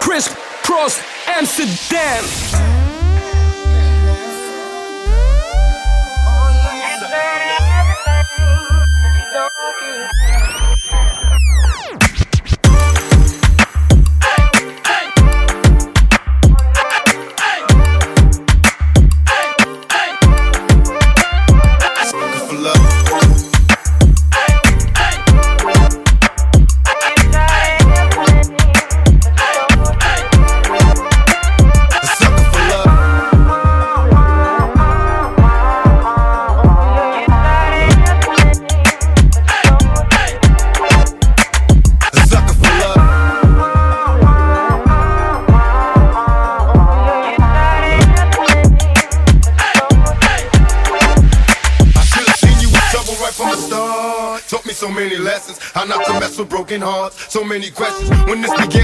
Crisp Cross Amsterdam. Oh, yeah. hearts, so many questions. When this began.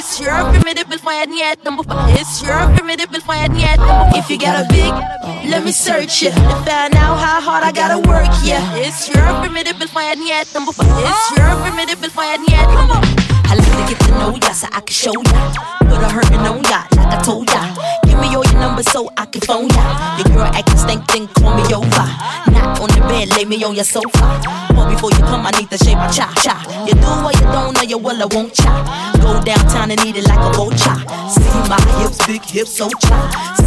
It's your primitive before I yet them. It's your primitive before yet. If you got a big, let me search it If find out how hard I gotta work. Yeah, it's your primitive before I yet them. It's your primitive before I yet on. I like to get to know ya so I can show ya. Put a hurtin' on ya, like I told ya. Give me all your numbers so I can phone ya. Your girl actin' stink, then call me over lay me on your sofa. But before you come, I need to shave my cha cha. You do what you don't know, you will, I won't cha. Go downtown and eat it like a vulture. See my hips, big hips, so cha.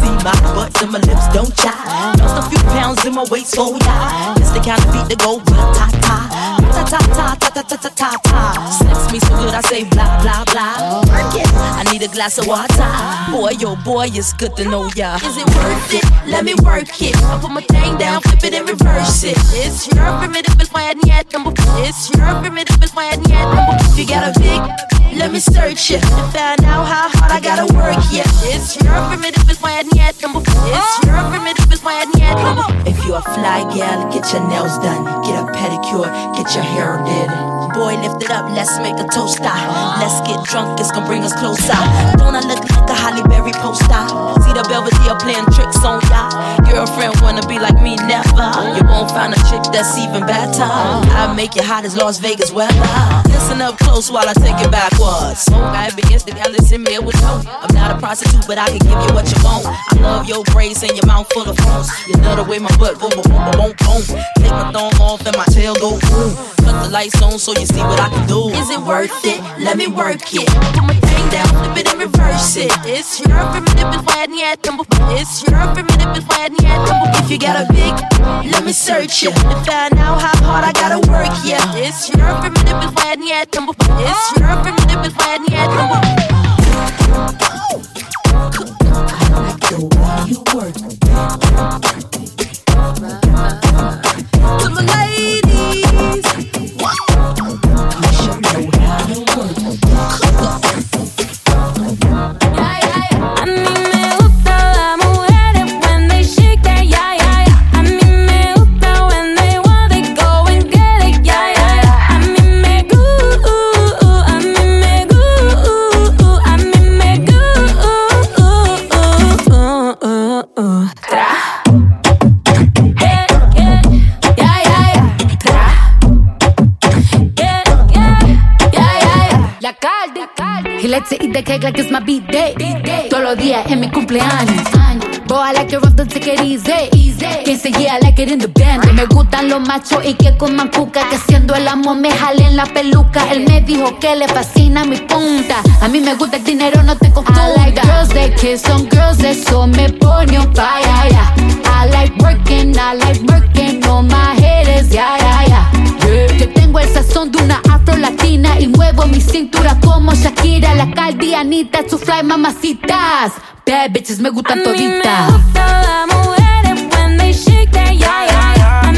See my butts and my lips, don't cha. Just a few pounds in my waist, so ya. It's the kind of beat that go ta ta ta ta ta ta ta ta ta ta. Sex me so good, I say blah blah blah need a glass of water. Boy, yo, oh boy, it's good to know ya. Is it worth it? Let me work it. I put my thing down, flip it and reverse it. It's your primitive, but why hadn't yet. It's your primitive, but why hadn't yet. If you got a big, let me search it to find out how hard I gotta work. Yeah, it's your primitive, but why hadn't yet. It's your primitive, but why hadn't. If you're a fly gal, get your nails done, get a pedicure, get your hair did. Boy, lift it up, let's make a toast. Let's get drunk, it's gonna bring us closer. Don't I look like a Halle Berry poster? See the Belvedere playing tricks on ya. Girlfriend wanna be like me, never. You won't find a chick that's even better. I make you hot as Las Vegas weather. Listen up close while I take it backwards. So I begins to listen me with no. I'm not a prostitute, but I can give you what you want. I love your braids and your mouth full of phones. You love the way my butt boom boom boom boom boom. Take my thumb off and my tail go boom. Cut the lights on so you see what I can do. Is it worth it? Let me work it. Put my thing down, flip it and reverse it. It's your primitive is why I need them. It's your primitive is why I need them. If you got a big, let me search it to find out how hard I gotta work. Yeah, it's your primitive is why I need them. It's your primitive is why I need them. You work. To my ladies. To the like it's my beat day. Todos los días en mi cumpleaños. Boy, I like it rough, don't take it easy. Quien se yeah, I like it in the band. Me gustan los machos y que coman cuca. Que siendo el amo me jalen la peluca. Él me dijo que le fascina mi punta. A mí me gusta el dinero, no te confunda. I like girls that kiss on girls, eso me pone on fire. yeah. I like working, I like working on my haters, yeah, yeah, yeah. Yeah. Tengo el sazón de una afro latina y muevo mi cintura como Shakira, la caldianita, su fly mamacitas. Bad bitches me gustan A mí me toditas. gusta las mujeres when they shake that yeah yeah yeah.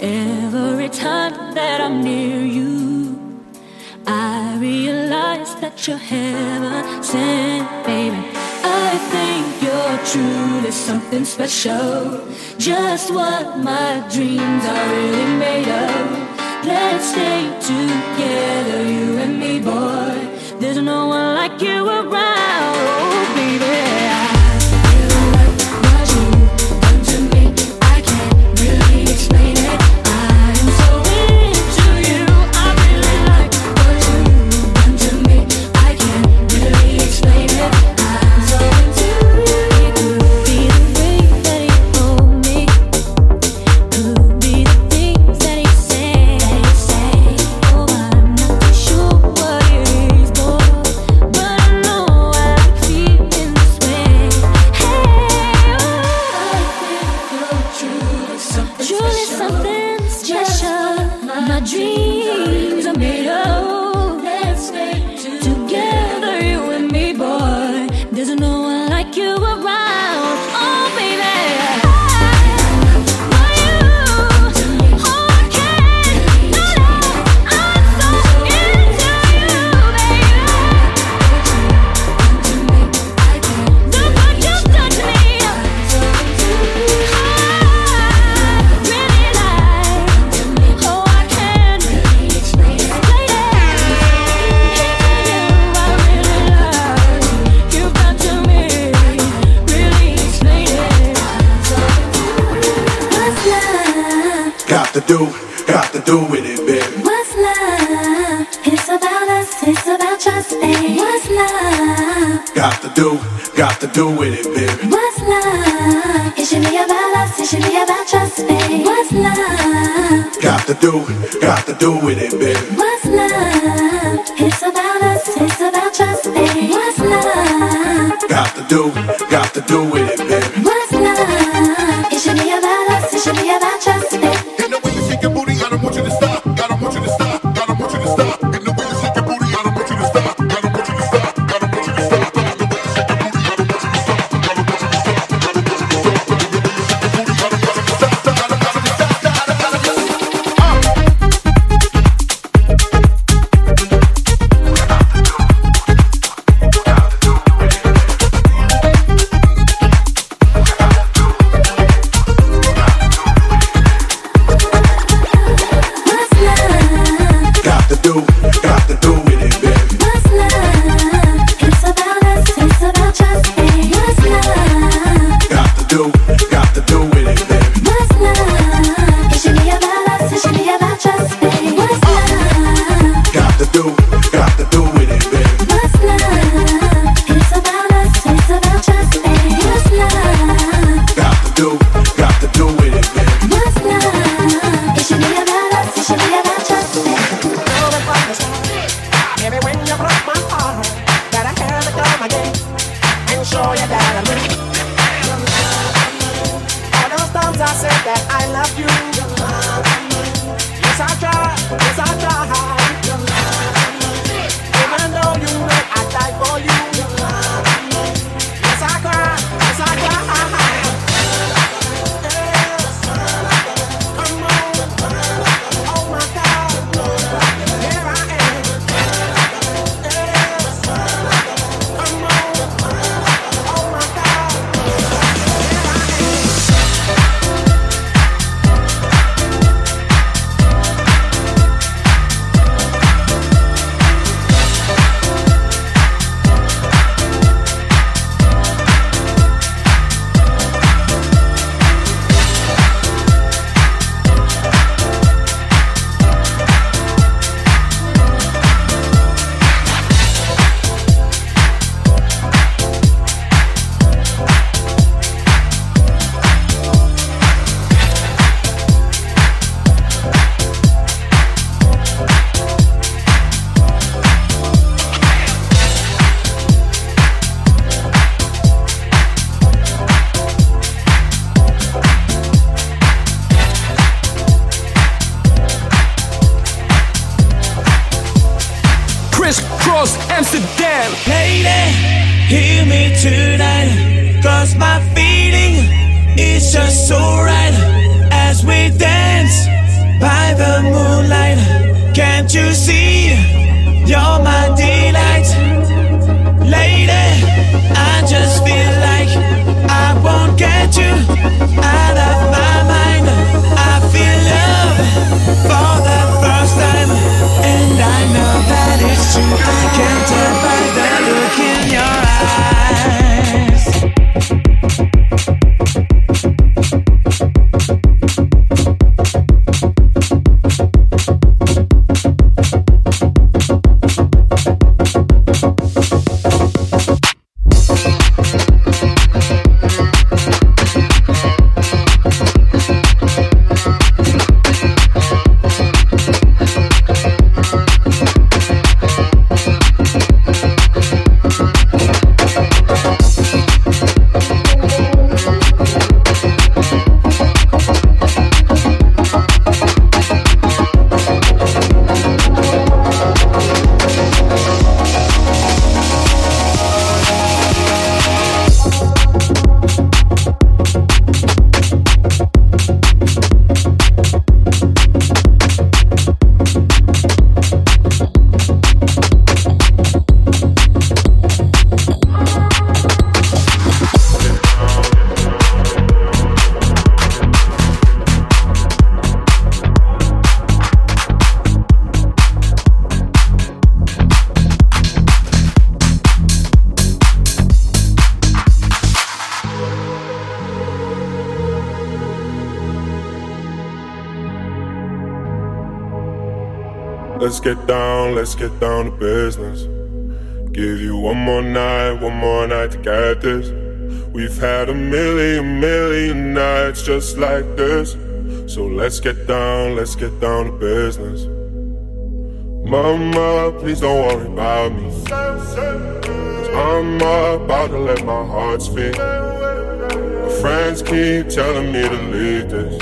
Every time that I'm near you, I realize that you're heaven sent, baby. I think you're truly something special. Just what my dreams are really made of. Let's stay together, you and me, boy. There's no one like you around, do, got to do with it, baby. What's love? It's about us, it's about trust. baby. What's love? Got to do, got to do with it, baby. What's love? It should be about us, it should be about trust. baby. What's love? Got to do, got to do with it, baby. What's love? It's about us, it's about trust. baby. What's love? Got to do. get down, let's get down to business. Give you one more night, one more night to get this. We've had a million, million nights just like this. So let's get down, let's get down to business. Mama, please don't worry about me. I'm about to let my heart speak. My friends keep telling me to leave this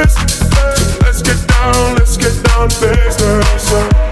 business.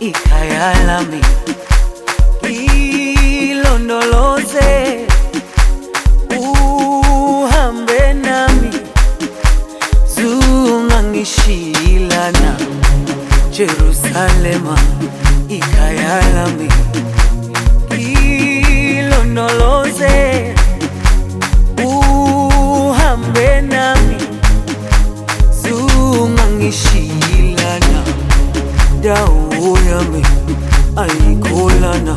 ikhaya lami. Ilondoloze. Uhambe nami. Zungangishilana jerusalema. Ikhaya lami. indawo yami ayikholana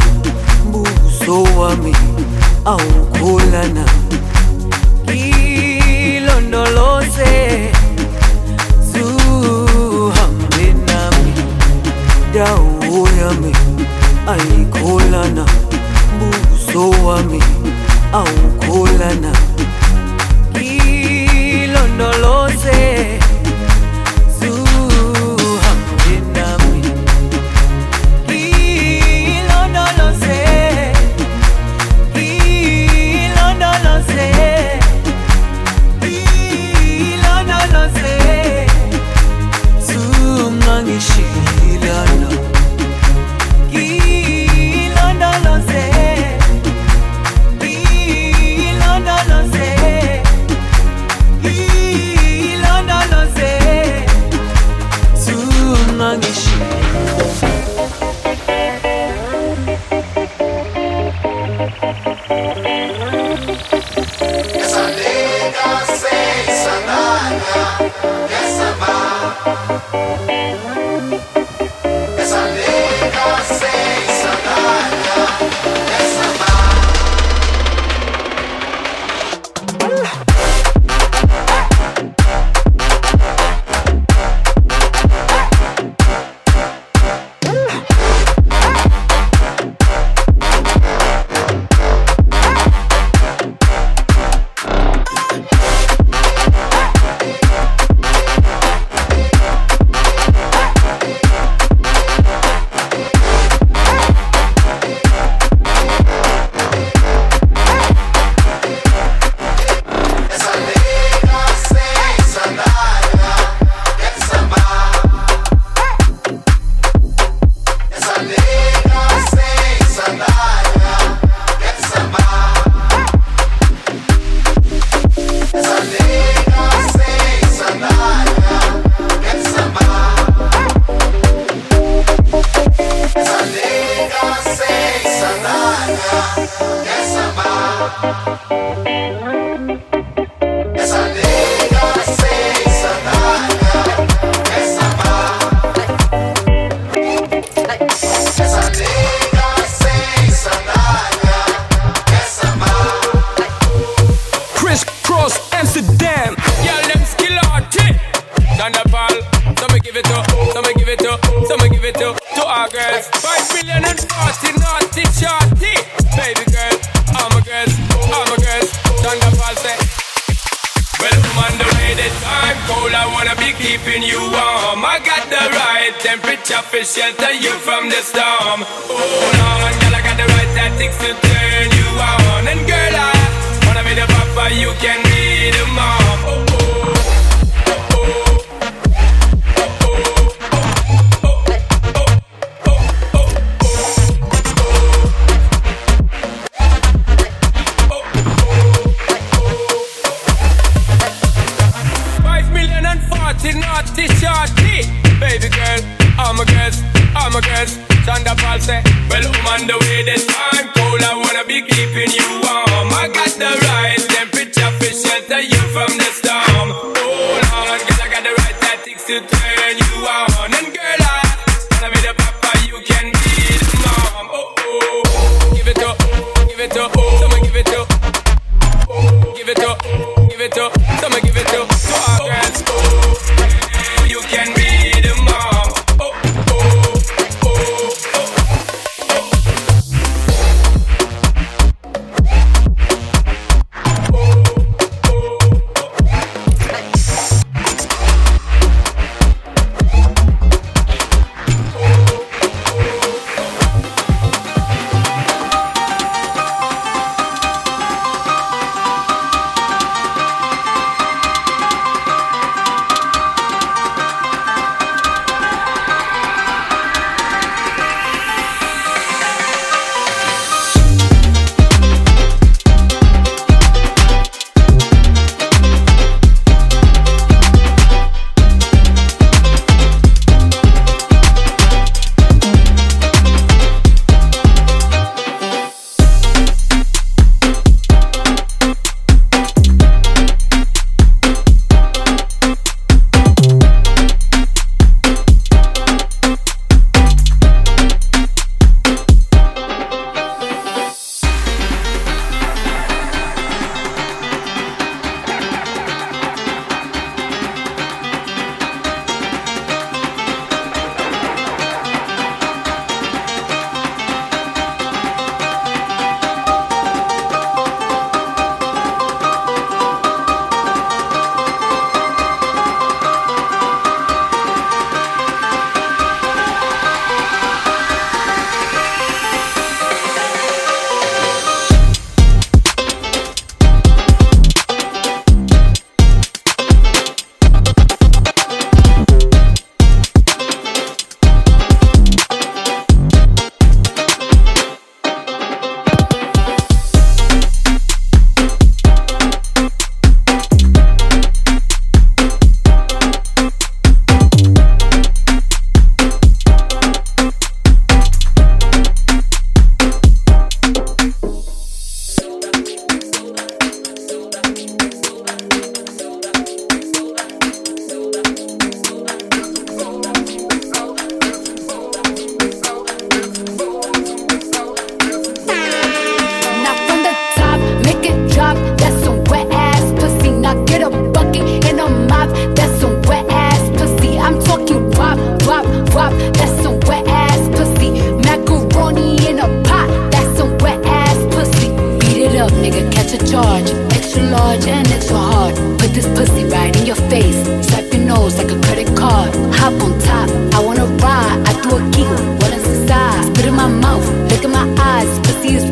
buso wami awukholana ilondoloze zuhambe nami. Indawo yami ayikholana buso wami awukholana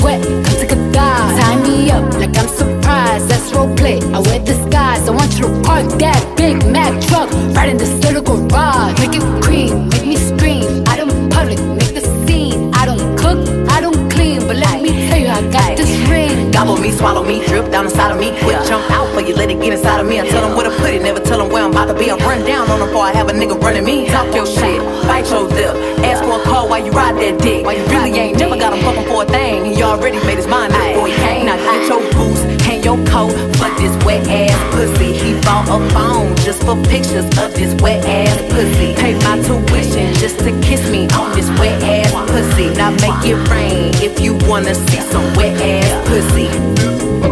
wet. Come take a dive. Tie me up like I'm surprised. That's role play. I wear disguise. I want you to park that Big Mack truck right in this little garage. Make it cream. Make me scream. I don't public. Make the scene. I don't cook. I don't clean. But let me tell you, I got this ring. Gobble me, swallow me, drip down the side of me. Quick jump out you, let it get inside of me. I tell them where to put it, never tell them where I'm about to be. I run down on them before I have a nigga running me. Talk your shit, bite your lip. Ask for a call while you ride that dick. While you really ain't never got him fucking for a thing. He already made his mind up before he came. Now get your boots, hang your coat. Fuck this wet ass pussy. He bought a phone just for pictures of this wet ass pussy. Pay my tuition just to kiss me on this wet ass pussy. Now make it rain if you wanna see some wet ass pussy.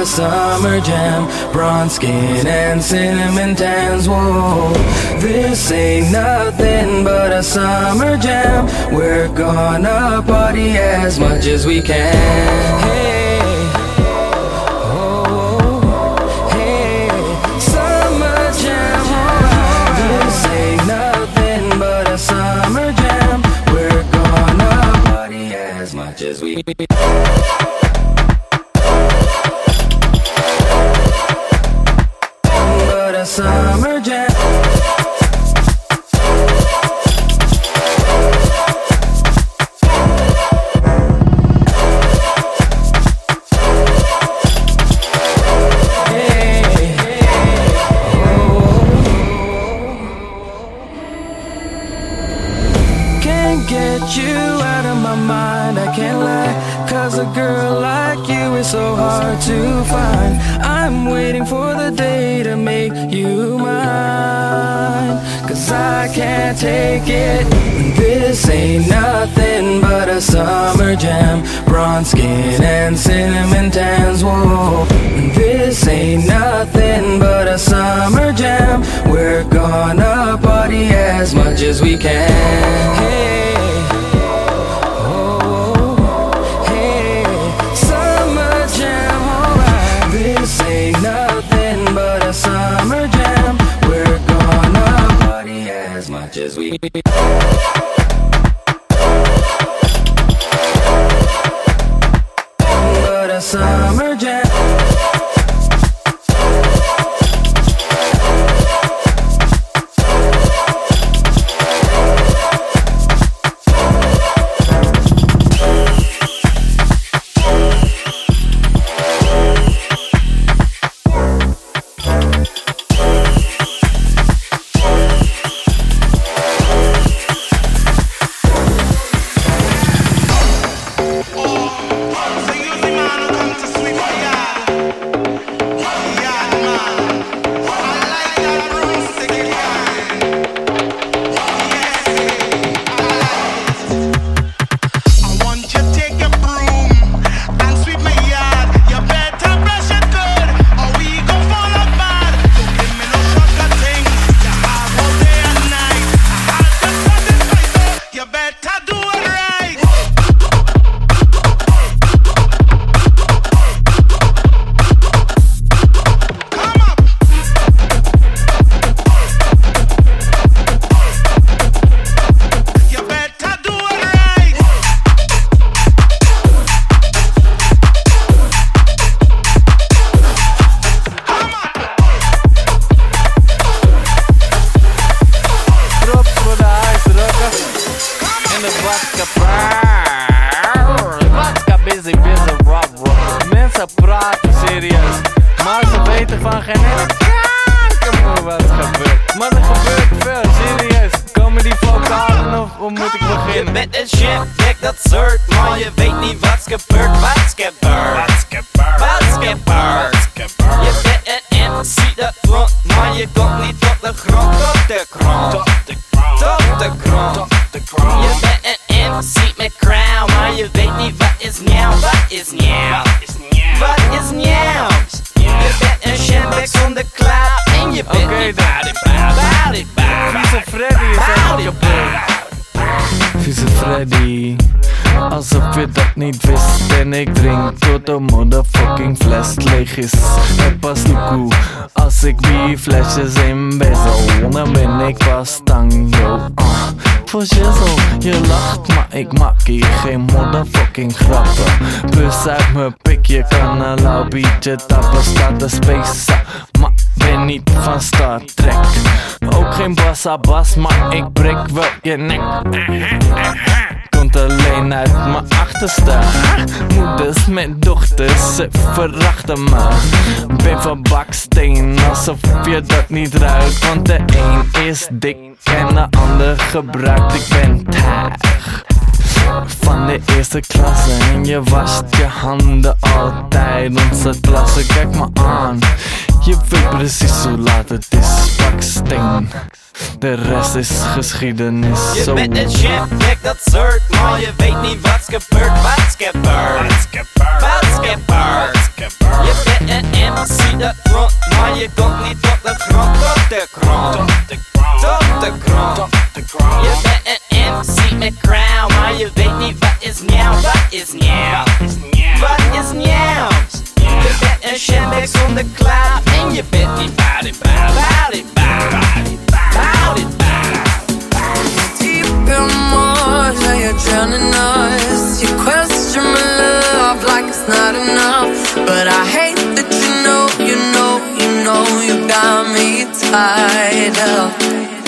A summer jam. Bronze skin and cinnamon tans. Whoa, this ain't nothing but a summer jam. We're gonna party as much as we can. Hey. oh, hey, nothing but a summer jam. We're gonna party as much as we can. Hey. oh, hey, summer jam, alright. This ain't nothing but a summer jam. We're gonna party as much as we Plus uit mijn pik, je kan een lauw biertje tappen Staat de space maar ben niet van Star Trek. Ook geen bassa bas, maar ik breek wel je nek. Komt alleen uit mijn achterste. Moeders met dochters, ze verachten me. Ben van baksteen, alsof je dat niet ruikt. Want de een is dik en de ander gebruikt. Ik ben taag van de eerste klasse en je wast je handen altijd Onze plassen, kijk maar aan. Je weet precies hoe laat het is, pak steen. De rest is geschiedenis. Je bent een chef, kijk dat soort Maar. Je weet niet wat's gebeurd, wat's gebeurd. Wat's gebeurd, wat's Je bent een MC, dat rond Maar je komt niet op de grond, tot de grond. Tot de grond, tot de grond. Je bent een im Seat mit Crown. Meine Welt nie, was ist now, was ist now, was ist now. The bed and back on the cloud. In your bed, die body, body, body, body, body, body. Deep in water, you're drowning us. You question my love like it's not enough. But I hate that you know, you know, you know, you got me tied up.